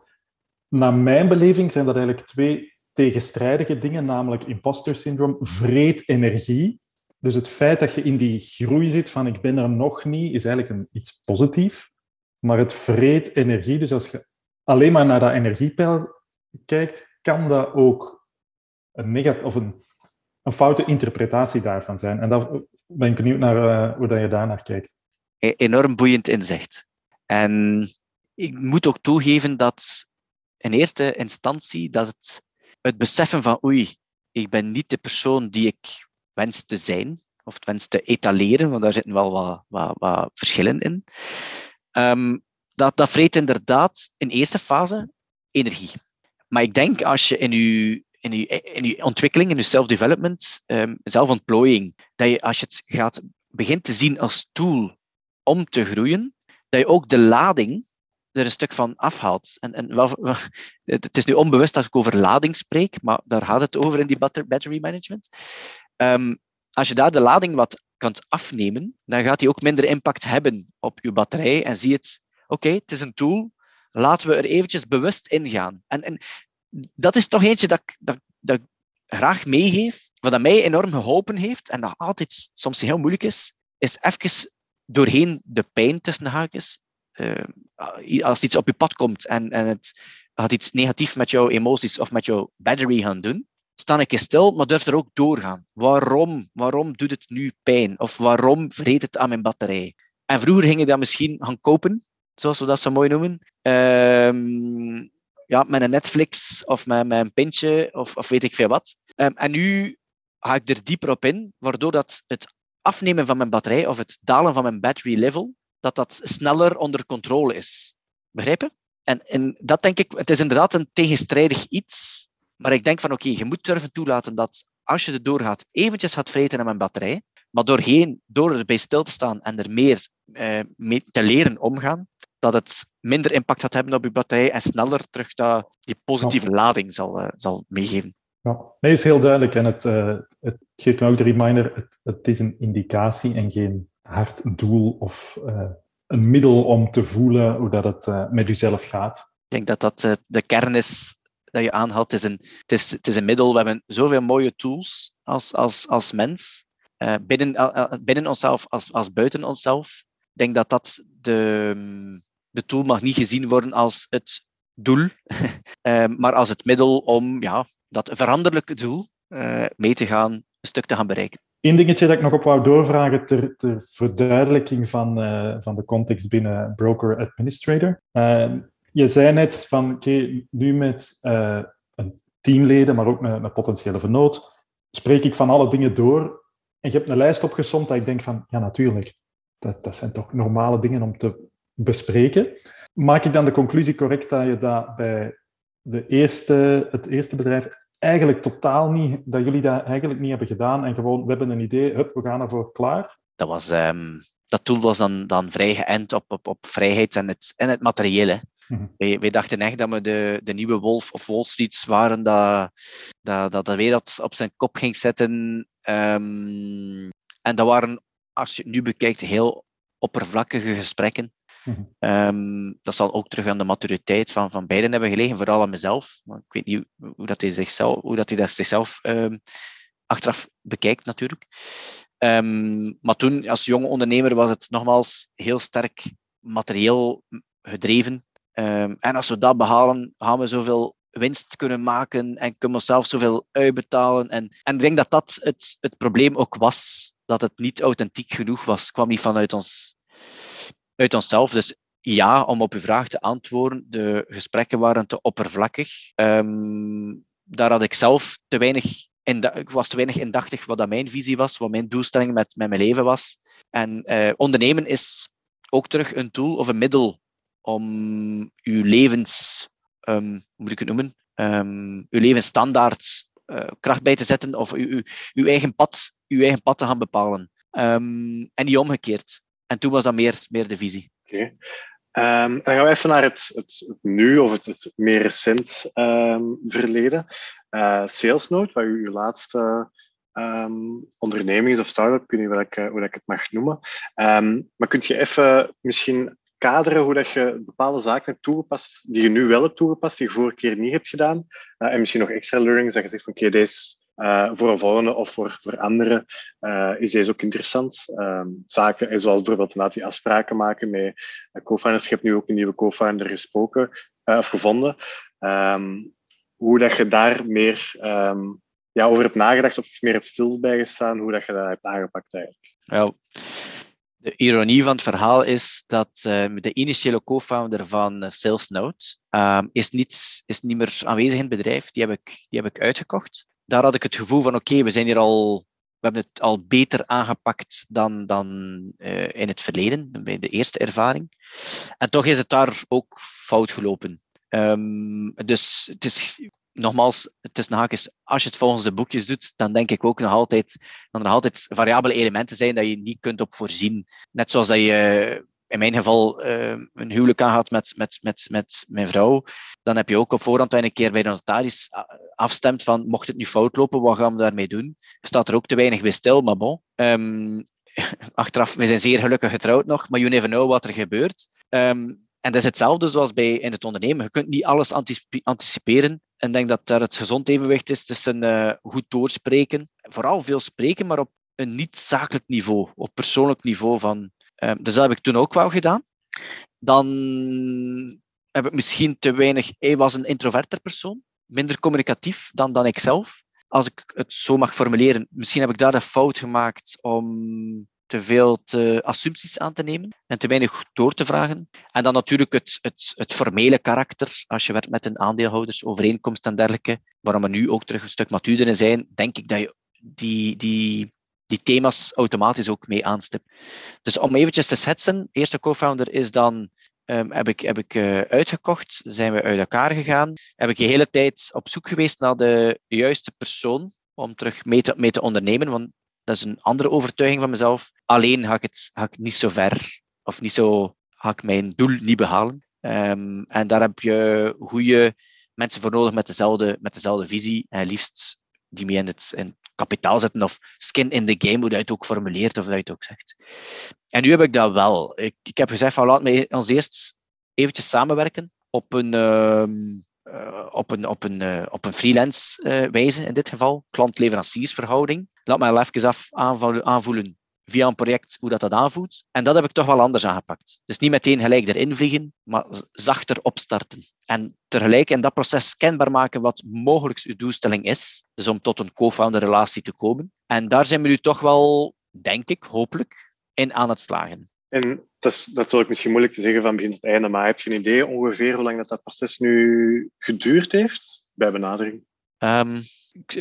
Naar mijn beleving zijn dat eigenlijk twee tegenstrijdige dingen, namelijk imposter syndroom vreet energie, dus het feit dat je in die groei zit van ik ben er nog niet, is eigenlijk een, iets positief. Maar het vreet energie. Dus als je alleen maar naar dat energiepeil kijkt, kan dat ook een, negat of een, een foute interpretatie daarvan zijn. En daar ben ik benieuwd naar uh, hoe dat je daar naar kijkt. E-, enorm boeiend inzicht. En ik moet ook toegeven dat in eerste instantie dat het, het beseffen van oei, ik ben niet de persoon die ik wens te zijn, of wens te etaleren, want daar zitten wel wat, wat, wat verschillen in. Um, dat, dat vreet inderdaad in eerste fase energie. Maar ik denk als je in je, in je, in ontwikkeling, in je self-development, um, zelfontplooiing, dat je als je het gaat, begint te zien als tool om te groeien, dat je ook de lading er een stuk van afhaalt. En, en wel, het is nu onbewust dat ik over lading spreek, maar daar gaat het over in die battery management. Um, als je daar de lading wat kunt afnemen, dan gaat die ook minder impact hebben op je batterij en zie het, oké, het is een tool, laten we er eventjes bewust ingaan. En, en dat is toch eentje dat, dat, dat ik graag meegeef, wat mij enorm geholpen heeft en dat altijd soms heel moeilijk is, is even doorheen de pijn tussen de haakjes. Uh, als iets op je pad komt en, en het gaat iets negatief met jouw emoties of met jouw battery gaan doen, sta ik stil, maar durf er ook doorgaan. Waarom? Waarom doet het nu pijn? Of waarom vreet het aan mijn batterij? En vroeger ging ik dat misschien gaan kopen, zoals we dat zo mooi noemen. Um, ja, met een Netflix of met, met een pintje of, of weet ik veel wat. Um, en nu ga ik er dieper op in, waardoor dat het afnemen van mijn batterij of het dalen van mijn battery level, dat dat sneller onder controle is. Begrijpen? En, en dat denk ik, het is inderdaad een tegenstrijdig iets, maar ik denk van oké, je moet durven toelaten dat als je er doorgaat, eventjes gaat vreten aan mijn batterij, maar doorheen, door erbij stil te staan en er meer eh, mee te leren omgaan, dat het minder impact gaat hebben op je batterij en sneller terug dat, die positieve lading zal, uh, zal meegeven. Ja, nee, is heel duidelijk. En het, uh, het geeft me ook de reminder, het, het is een indicatie en geen hard doel of uh, een middel om te voelen hoe dat het met jezelf gaat. Ik denk dat dat de kern is dat je aanhaalt. Het is, een, het, is, het is een middel. We hebben zoveel mooie tools als, als, als mens. Binnen, binnen onszelf als, als buiten onszelf. Ik denk dat dat de, de tool mag niet gezien worden als het doel, uh, maar als het middel om ja, dat veranderlijke doel mee te gaan, een stuk te gaan bereiken. Eén dingetje dat ik nog op wou doorvragen ter, ter verduidelijking van, van de context binnen broker-administrator je zei net van, oké, nu met een teamleden, maar ook een, een potentiële vernoot, spreek ik van alle dingen door. En je hebt een lijst opgezomd dat ik denk van, ja, natuurlijk, dat, dat zijn toch normale dingen om te bespreken. Maak ik dan de conclusie correct dat je dat bij de eerste, het eerste bedrijf eigenlijk totaal niet, dat jullie dat eigenlijk niet hebben gedaan en gewoon, we hebben een idee, hup, we gaan ervoor klaar? Dat was... Um dat tool was dan, dan vrij geënt op, op, op vrijheid en het, en het materiële. Mhm. wij, wij, dachten echt dat we de, de nieuwe Wolf of Wall Street waren, dat, dat, dat de wereld op zijn kop ging zetten. Um, en dat waren, als je het nu bekijkt, heel oppervlakkige gesprekken. Mm um, dat zal ook terug aan de maturiteit van, van beiden hebben gelegen, vooral aan mezelf. ik weet niet hoe dat hij zichzelf, hoe dat hij dat zichzelf um, achteraf bekijkt, natuurlijk. Um, maar toen, als jonge ondernemer, was het nogmaals heel sterk materieel gedreven. En als we dat behalen, gaan we zoveel winst kunnen maken en kunnen we zelf zoveel uitbetalen. En, en ik denk dat dat het, het probleem ook was, dat het niet authentiek genoeg was. Het kwam niet vanuit ons, uit onszelf. Dus ja, om op uw vraag te antwoorden, de gesprekken waren te oppervlakkig. Um, daar had ik zelf te weinig ik was te weinig indachtig wat dat mijn visie was, wat mijn doelstelling met, met mijn leven was. En uh, ondernemen is ook terug een tool of een middel om uw levens, um, hoe moet ik het noemen, um, uw levensstandaard uh, kracht bij te zetten of uw, uw, uw, eigen, pad, uw eigen pad te gaan bepalen. En niet omgekeerd. En toen was dat meer, meer de visie. Oké. Um, dan gaan we even naar het, het, nu of het, het meer recent um, verleden. Uh, SalesNote, wat uw laatste um, onderneming is of start-up, ik weet hoe ik, hoe ik het mag noemen. maar kunt je even misschien kaderen hoe dat je bepaalde zaken hebt toegepast die je nu wel hebt toegepast, die je vorige keer niet hebt gedaan? Uh, en misschien nog extra learnings dat je zegt van oké, okay, deze Uh, voor een volgende of voor, voor anderen uh, is deze ook interessant. Um, zaken zoals bijvoorbeeld inderdaad die afspraken maken met co-founders. Je hebt nu ook een nieuwe co-founder gesproken of gevonden. Um, hoe dat je daar meer um, ja, over hebt nagedacht of meer hebt stil bij gestaan, hoe dat je dat hebt aangepakt eigenlijk. Ja. De ironie van het verhaal is dat de initiële co-founder van SalesNote is, niet, is niet meer aanwezig in het bedrijf. Die heb ik, die heb ik uitgekocht. Daar had ik het gevoel van, oké, we zijn hier al we hebben het al beter aangepakt dan, dan uh, in het verleden, bij de eerste ervaring. En toch is het daar ook fout gelopen. Um, dus het is, nogmaals, is haakjes, als je het volgens de boekjes doet, dan denk ik ook nog altijd dat er nog altijd variabele elementen zijn dat je niet kunt op voorzien. Net zoals dat je in mijn geval uh, een huwelijk aangaat met, met, met, met mijn vrouw, dan heb je ook op voorhand dat je een keer bij de notaris afstemt van mocht het nu fout lopen, wat gaan we daarmee doen? Staat er ook te weinig bij stil, maar bon. Um, achteraf, we zijn zeer gelukkig getrouwd nog, maar you never know wat er gebeurt. Um, en dat is hetzelfde zoals bij in het ondernemen. Je kunt niet alles anticiperen. En denk dat daar het gezond evenwicht is tussen uh, goed doorspreken, vooral veel spreken, maar op een niet-zakelijk niveau, op persoonlijk niveau. Van, dus dat heb ik toen ook wel gedaan. Dan heb ik misschien te weinig... Hij was een introverter persoon, minder communicatief dan, dan ik zelf. Als ik het zo mag formuleren, misschien heb ik daar de fout gemaakt om te veel te assumpties aan te nemen en te weinig door te vragen. En dan natuurlijk het, het, het formele karakter, als je werkt met een aandeelhouders, overeenkomst en dergelijke, waarom we nu ook terug een stuk matuurder in zijn, denk ik dat je die, die, die thema's automatisch ook mee aanstipt. Dus om eventjes te schetsen, eerste co-founder is dan Um, heb ik, heb ik uh, uitgekocht, zijn we uit elkaar gegaan. Heb ik de hele tijd op zoek geweest naar de juiste persoon om terug mee te, mee te ondernemen. Want dat is een andere overtuiging van mezelf. Alleen ga ik het ga ik niet zo ver of niet zo, ga ik mijn doel niet behalen. Um, en daar heb je goede mensen voor nodig met dezelfde, met dezelfde visie. En liefst die mee in het, in kapitaal zetten of skin in the game, hoe dat je het ook formuleert of dat je het ook zegt. En nu heb ik dat wel. Ik, ik heb gezegd van laat mij ons eerst eventjes samenwerken op een, uh, uh, op een, op een, uh, op een freelance uh, wijze in dit geval, klant-leveranciersverhouding. Laat mij even af aanvoelen via een project hoe dat, dat aanvoelt. En dat heb ik toch wel anders aangepakt. Dus niet meteen gelijk erin vliegen, maar zachter opstarten. En tegelijk in dat proces kenbaar maken wat mogelijk uw doelstelling is. Dus om tot een co-founder relatie te komen. En daar zijn we nu toch wel, denk ik, hopelijk, in aan het slagen. En dat is natuurlijk misschien moeilijk te zeggen van begin tot einde, maar heb je een idee ongeveer hoe lang dat, dat proces nu geduurd heeft bij benadering? Um,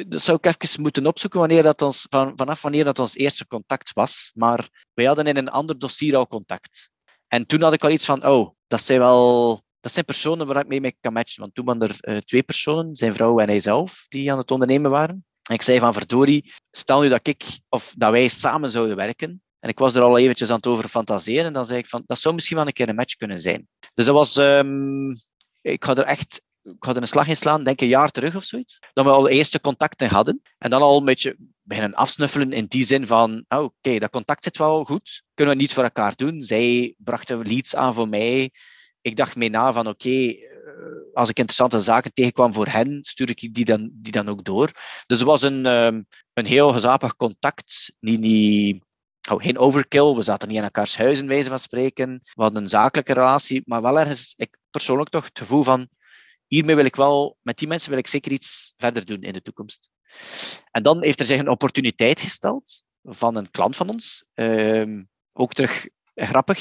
dat zou ik even moeten opzoeken wanneer dat ons, van, vanaf wanneer dat ons eerste contact was. Maar wij hadden in een ander dossier al contact. En toen had ik al iets van, oh, dat zijn wel dat zijn personen waar ik mee, mee kan matchen. Want toen waren er uh, twee personen, zijn vrouw en hij zelf, die aan het ondernemen waren. En ik zei van, verdorie, stel nu dat ik, of dat wij samen zouden werken. En ik was er al eventjes aan het over fantaseren. En dan zei ik van, dat zou misschien wel een keer een match kunnen zijn. Dus dat was, um, ik ga er echt ik had er een slag in slaan, denk een jaar terug of zoiets. Dat we al eerste contacten hadden. En dan al een beetje beginnen afsnuffelen in die zin van, oh, oké, dat contact zit wel goed. Kunnen we niet voor elkaar doen? Zij brachten leads aan voor mij. Ik dacht mee na van, oké, eh, als ik interessante zaken tegenkwam voor hen, stuur ik die dan, die dan ook door. Dus het was een, um, een heel gezapig contact. Niet, niet, oh, geen overkill. We zaten niet in elkaars huizen, wijze van spreken. We hadden een zakelijke relatie, maar wel ergens, ik persoonlijk toch, het gevoel van, hiermee wil ik wel, met die mensen wil ik zeker iets verder doen in de toekomst. En dan heeft er zich een opportuniteit gesteld van een klant van ons. Uh, ook terug grappig.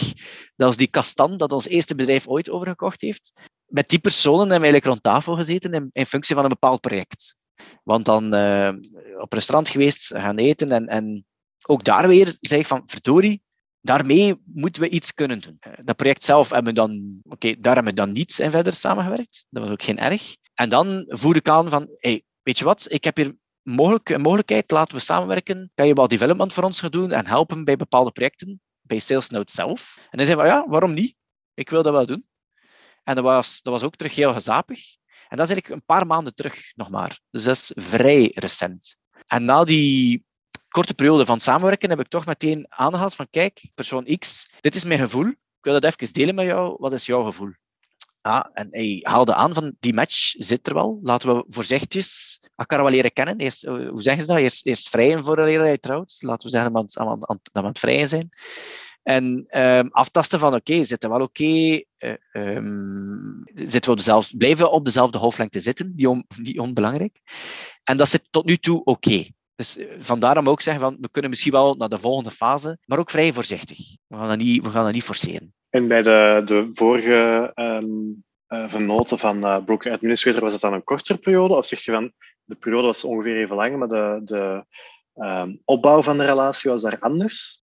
Dat was die Castan, dat ons eerste bedrijf ooit overgekocht heeft. Met die personen hebben we rond tafel gezeten in, in functie van een bepaald project. Want dan uh, op restaurant geweest, gaan eten en, en ook daar weer zei ik van, verdorie, daarmee moeten we iets kunnen doen. Eh, dat project zelf hebben we dan, oké, daar hebben we dan niet in verder samengewerkt. Dat was ook geen erg. En dan voer ik aan van, hey, weet je wat, ik heb hier mogelijk, een mogelijkheid, laten we samenwerken. Kan je wel development voor ons gaan doen en helpen bij bepaalde projecten, bij SalesNote zelf? En hij zei van, ja, waarom niet? Ik wil dat wel doen. En dat was, dat was ook terug heel gezapig. En dat is eigenlijk een paar maanden terug nog maar. Dus dat is vrij recent. En na die korte periode van samenwerken heb ik toch meteen aangehaald van kijk, persoon X, dit is mijn gevoel. Ik wil dat even delen met jou. Wat is jouw gevoel? Ja, en hij haalde aan van die match zit er wel. Laten we voorzichtig elkaar wel leren kennen. Eerst, eh, hoe zeggen ze dat? Eerst, eerst vrijen voor hij trouwt. Laten we zeggen dat we aan, aan, het vrijen zijn. En um, aftasten van oké, okay, zitten we wel oké? Uh, um, zitten we op dezelfde, blijven we op dezelfde hoofdlengte zitten? Die, on, die onbelangrijk. En dat zit tot nu toe oké. Dus uh, vandaar ook zeggen van we kunnen misschien wel naar de volgende fase, maar ook vrij voorzichtig. We gaan dat niet, we gaan dat niet forceren. En bij de, de vorige um, uh, vernoten van uh, Broker Administrator was het dan een kortere periode? Of zeg je van de periode was ongeveer even lang, maar de, de um, opbouw van de relatie was daar anders?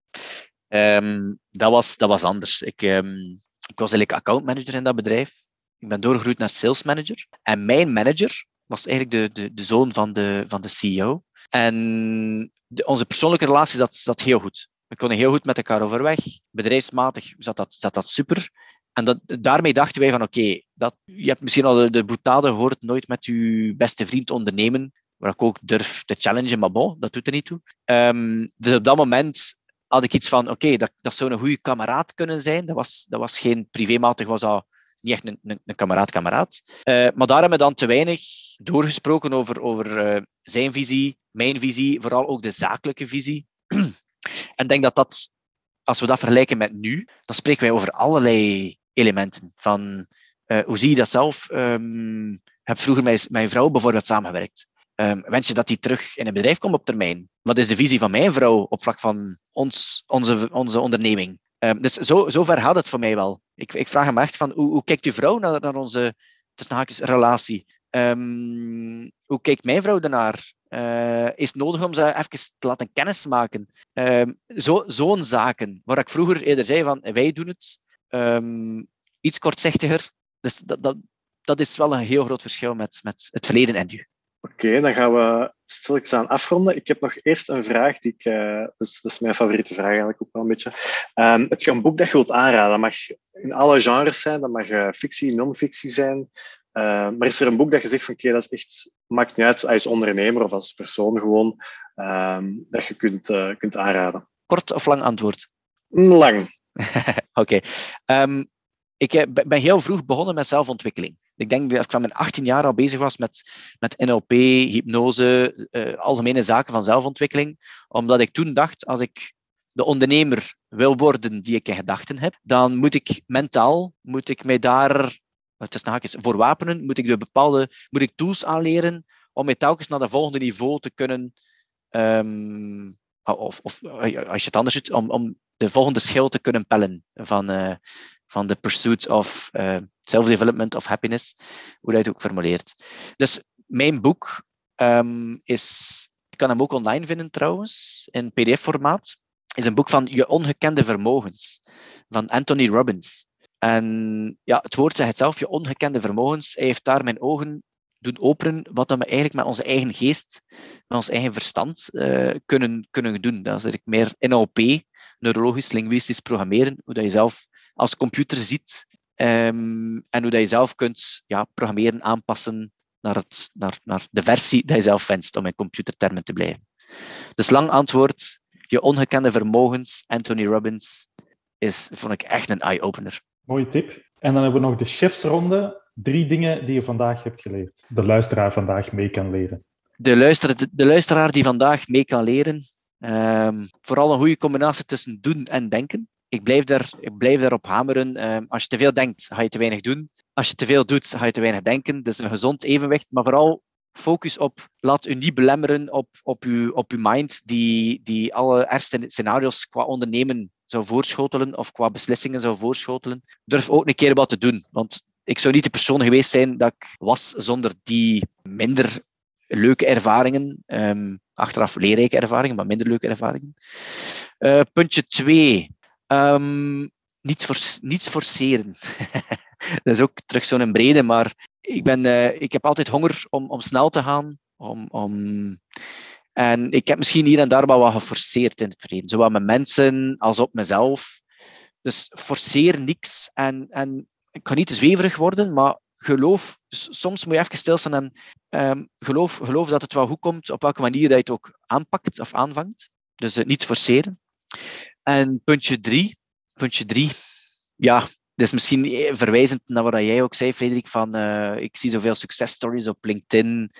Um, dat, was, dat was anders. Ik, um, ik was eigenlijk accountmanager in dat bedrijf. Ik ben doorgegroeid naar sales manager. En mijn manager was eigenlijk de, de, de zoon van de, van de CEO. En onze persoonlijke relatie zat, zat heel goed. We konden heel goed met elkaar overweg. Bedrijfsmatig zat dat, zat dat super. En dat, daarmee dachten wij van oké, okay, je hebt misschien al de, de boetade gehoord, nooit met je beste vriend ondernemen, waar ik ook durf te challengen, maar bon, dat doet er niet toe. Um, dus op dat moment had ik iets van, oké, dat, dat zou een goede kameraad kunnen zijn. Dat was, dat was geen privématig, was dat niet echt een, een, een kameraad-kameraad. Uh, maar daar hebben we dan te weinig doorgesproken over, over uh, zijn visie, mijn visie, vooral ook de zakelijke visie. en ik denk dat dat, als we dat vergelijken met nu, dan spreken wij over allerlei elementen. Van, uh, hoe zie je dat zelf? Ik heb vroeger met mijn vrouw bijvoorbeeld samengewerkt. Um, wens je dat die terug in een bedrijf komt op termijn? Wat is de visie van mijn vrouw op vlak van ons, onze, onze onderneming? Um, dus zo, zo ver gaat het voor mij wel. Ik, ik vraag hem echt van, hoe, hoe kijkt uw vrouw naar, naar onze haakjes, relatie? Um, hoe kijkt mijn vrouw daarnaar? Uh, is het nodig om ze even te laten kennismaken? Um, Zo'n zo zaken, waar ik vroeger eerder zei van, wij doen het iets kortzichtiger. Dus dat, dat, dat is wel een heel groot verschil met, met het verleden en nu. Oké, okay, dan gaan we stilletjes aan afronden. Ik heb nog eerst een vraag, die ik, uh, dat, is, dat, is, mijn favoriete vraag eigenlijk ook wel een beetje. Um, het je een boek dat je wilt aanraden, dat mag in alle genres zijn, dat mag uh, fictie, non-fictie zijn. Uh, maar is er een boek dat je zegt van oké, okay, dat is echt, maakt niet uit als ondernemer of als persoon gewoon, um, dat je kunt, kunt aanraden? Kort of lang antwoord? Lang. Oké. Okay. Um, ik ben heel vroeg begonnen met zelfontwikkeling. Ik denk dat ik van mijn 18 jaar al bezig was met, met NLP, hypnose, uh, algemene zaken van zelfontwikkeling. Omdat ik toen dacht, als ik de ondernemer wil worden die ik in gedachten heb, dan moet ik mentaal, moet ik mij daar, tussen haakjes, voor wapenen, moet ik de bepaalde, moet ik tools aanleren om mij telkens naar dat volgende niveau te kunnen, um, of, of als je het anders doet, om, om de volgende schil te kunnen pellen van, uh, van de pursuit of uh, self-development of happiness, hoe dat je het ook formuleert. Dus mijn boek um, is, je kan hem ook online vinden trouwens, in pdf-formaat, is een boek van Je ongekende vermogens, van Anthony Robbins. En ja, het woord zegt het zelf, Je ongekende vermogens. Hij heeft daar mijn ogen doen openen wat we eigenlijk met onze eigen geest, met ons eigen verstand uh, kunnen, kunnen doen. Dat is eigenlijk meer NLP, neurologisch linguistisch programmeren, hoe dat je zelf als computer ziet um, en hoe dat je zelf kunt ja, programmeren, aanpassen naar, het, naar, naar de versie die je zelf wenst, om in computertermen te blijven. Dus lang antwoord, je ongekende vermogens, Anthony Robbins, is, vond ik echt een eye-opener. Mooie tip. En dan hebben we nog de chefsronde. Drie dingen die je vandaag hebt geleerd. De luisteraar vandaag mee kan leren. De, luister, de, de luisteraar die vandaag mee kan leren. Um, vooral een goede combinatie tussen doen en denken ik blijf, daar, ik blijf daarop hameren. Uh, als je te veel denkt, ga je te weinig doen. Als je te veel doet, ga je te weinig denken. Dus een gezond evenwicht, maar vooral focus op, laat u niet belemmeren op, op, uw, op uw mind, die, die alle ergste scenario's qua ondernemen zou voorschotelen of qua beslissingen zou voorschotelen. Durf ook een keer wat te doen, want ik zou niet de persoon geweest zijn dat ik was zonder die minder leuke ervaringen. Um, achteraf leerrijke ervaringen, maar minder leuke ervaringen. Uh, puntje 2. Um, niets, niets forceren. dat is ook terug zo'n brede, maar ik, ben, uh, ik heb altijd honger om, om snel te gaan. Om, om... En ik heb misschien hier en daar wel wat geforceerd in het verleden. Zowel met mensen als op mezelf. Dus forceer niks. En, en ik kan niet te zweverig worden, maar geloof, soms moet je even stilstaan en um, geloof, geloof dat het wel goed komt, op welke manier dat je het ook aanpakt of aanvangt. Dus uh, niet forceren. En puntje drie, puntje drie, ja, Dus misschien verwijzend naar wat jij ook zei, Frederik, van uh, ik zie zoveel successtories op LinkedIn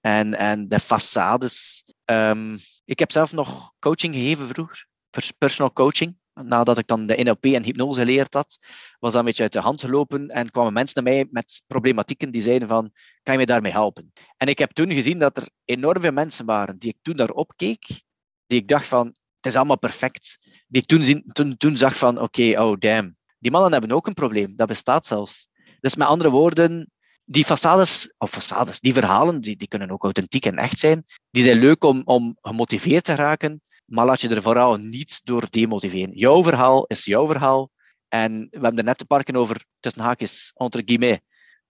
en, en de façades. Um, ik heb zelf nog coaching gegeven vroeger, personal coaching. Nadat ik dan de NLP en hypnose geleerd had, was dat een beetje uit de hand gelopen en kwamen mensen naar mij met problematieken die zeiden van, kan je mij daarmee helpen? En ik heb toen gezien dat er enorm veel mensen waren die ik toen daarop keek, die ik dacht van, is allemaal perfect. Die toen, toen, toen zag van, oké, oh damn, die mannen hebben ook een probleem. Dat bestaat zelfs. Dus met andere woorden, die façades, of façades, die verhalen, die, die kunnen ook authentiek en echt zijn. Die zijn leuk om, om gemotiveerd te raken, maar laat je er vooral niet door demotiveren. Jouw verhaal is jouw verhaal. En we hebben er net te parken over, tussen haakjes, entre guillemets,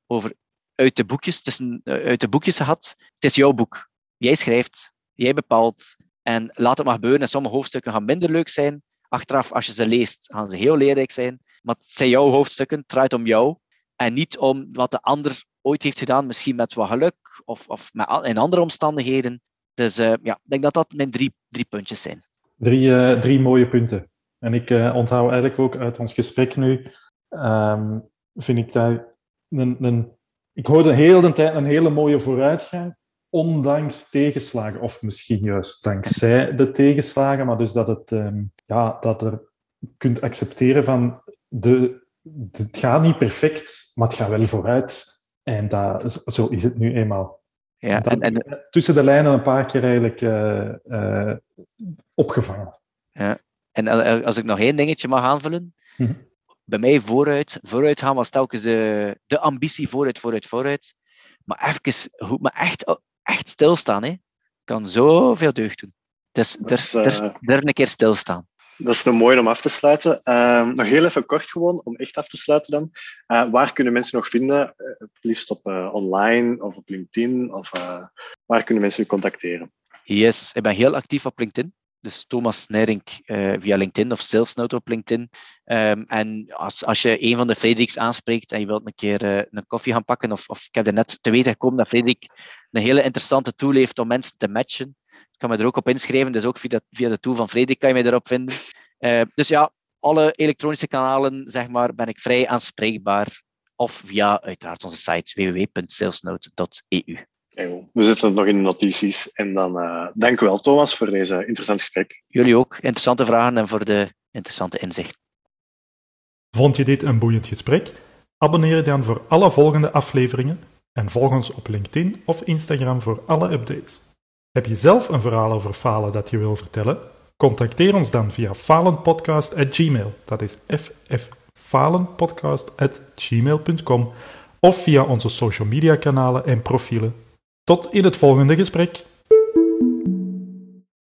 over uit de boekjes, tussen, eh, uit de boekjes gehad. Het is jouw boek. Jij schrijft, jij bepaalt. En laat het maar gebeuren. En sommige hoofdstukken gaan minder leuk zijn. Achteraf, als je ze leest, gaan ze heel leerrijk zijn. Maar het zijn jouw hoofdstukken, het draait om jou. En niet om wat de ander ooit heeft gedaan, misschien met wat geluk of, of met, in andere omstandigheden. Dus uh, ja, ik denk dat dat mijn drie, drie puntjes zijn. Drie, uh, drie mooie punten. En ik uh, onthoud eigenlijk ook uit ons gesprek nu, um, vind ik dat een, een, ik hoorde heel de tijd een hele mooie vooruitgang, ondanks tegenslagen, of misschien juist dankzij de tegenslagen, maar dus dat, het, um, ja, dat er kunt accepteren van de, het gaat niet perfect, maar het gaat wel vooruit. En dat, zo is het nu eenmaal. Ja, en, en, tussen de lijnen een paar keer eigenlijk uh, uh, opgevangen. Ja. En als ik nog één dingetje mag aanvullen. Hm. Bij mij vooruit, vooruit gaan was telkens de, de ambitie vooruit, vooruit, vooruit. Maar even, maar echt, echt stilstaan, hè, kan zoveel deugd doen. Dus er, er, er een keer stilstaan. Dat is een mooi om af te sluiten. Uh, nog heel even kort gewoon, om echt af te sluiten dan. Uh, waar kunnen mensen nog vinden? Uh, het liefst op uh, online of op LinkedIn? Of waar kunnen mensen u contacteren? Yes, ik ben heel actief op LinkedIn. Dus Thomas Nering via LinkedIn of Salesnote op LinkedIn. Um, en als, als je een van de Frederiks aanspreekt en je wilt een keer een koffie gaan pakken, of, of ik heb er net te weten gekomen dat Frederik een hele interessante tool heeft om mensen te matchen kan me er ook op inschrijven, dus ook via, via de tool van Frederik kan je mij erop vinden. Uh, dus ja, alle elektronische kanalen, zeg maar, ben ik vrij aanspreekbaar. Of via uiteraard onze site www.salesnote.eu. We zetten het nog in de notities. En dan uh, dank u wel, Thomas, voor deze interessante gesprek. Jullie ook. Interessante vragen en voor de interessante inzicht. Vond je dit een boeiend gesprek? Abonneer je dan voor alle volgende afleveringen en volg ons op LinkedIn of Instagram voor alle updates. Heb je zelf een verhaal over falen dat je wil vertellen? Contacteer ons dan via falenpodcast.gmail. Dat is fffalenpodcast.gmail.com of via onze social media kanalen en profielen. Tot in het volgende gesprek.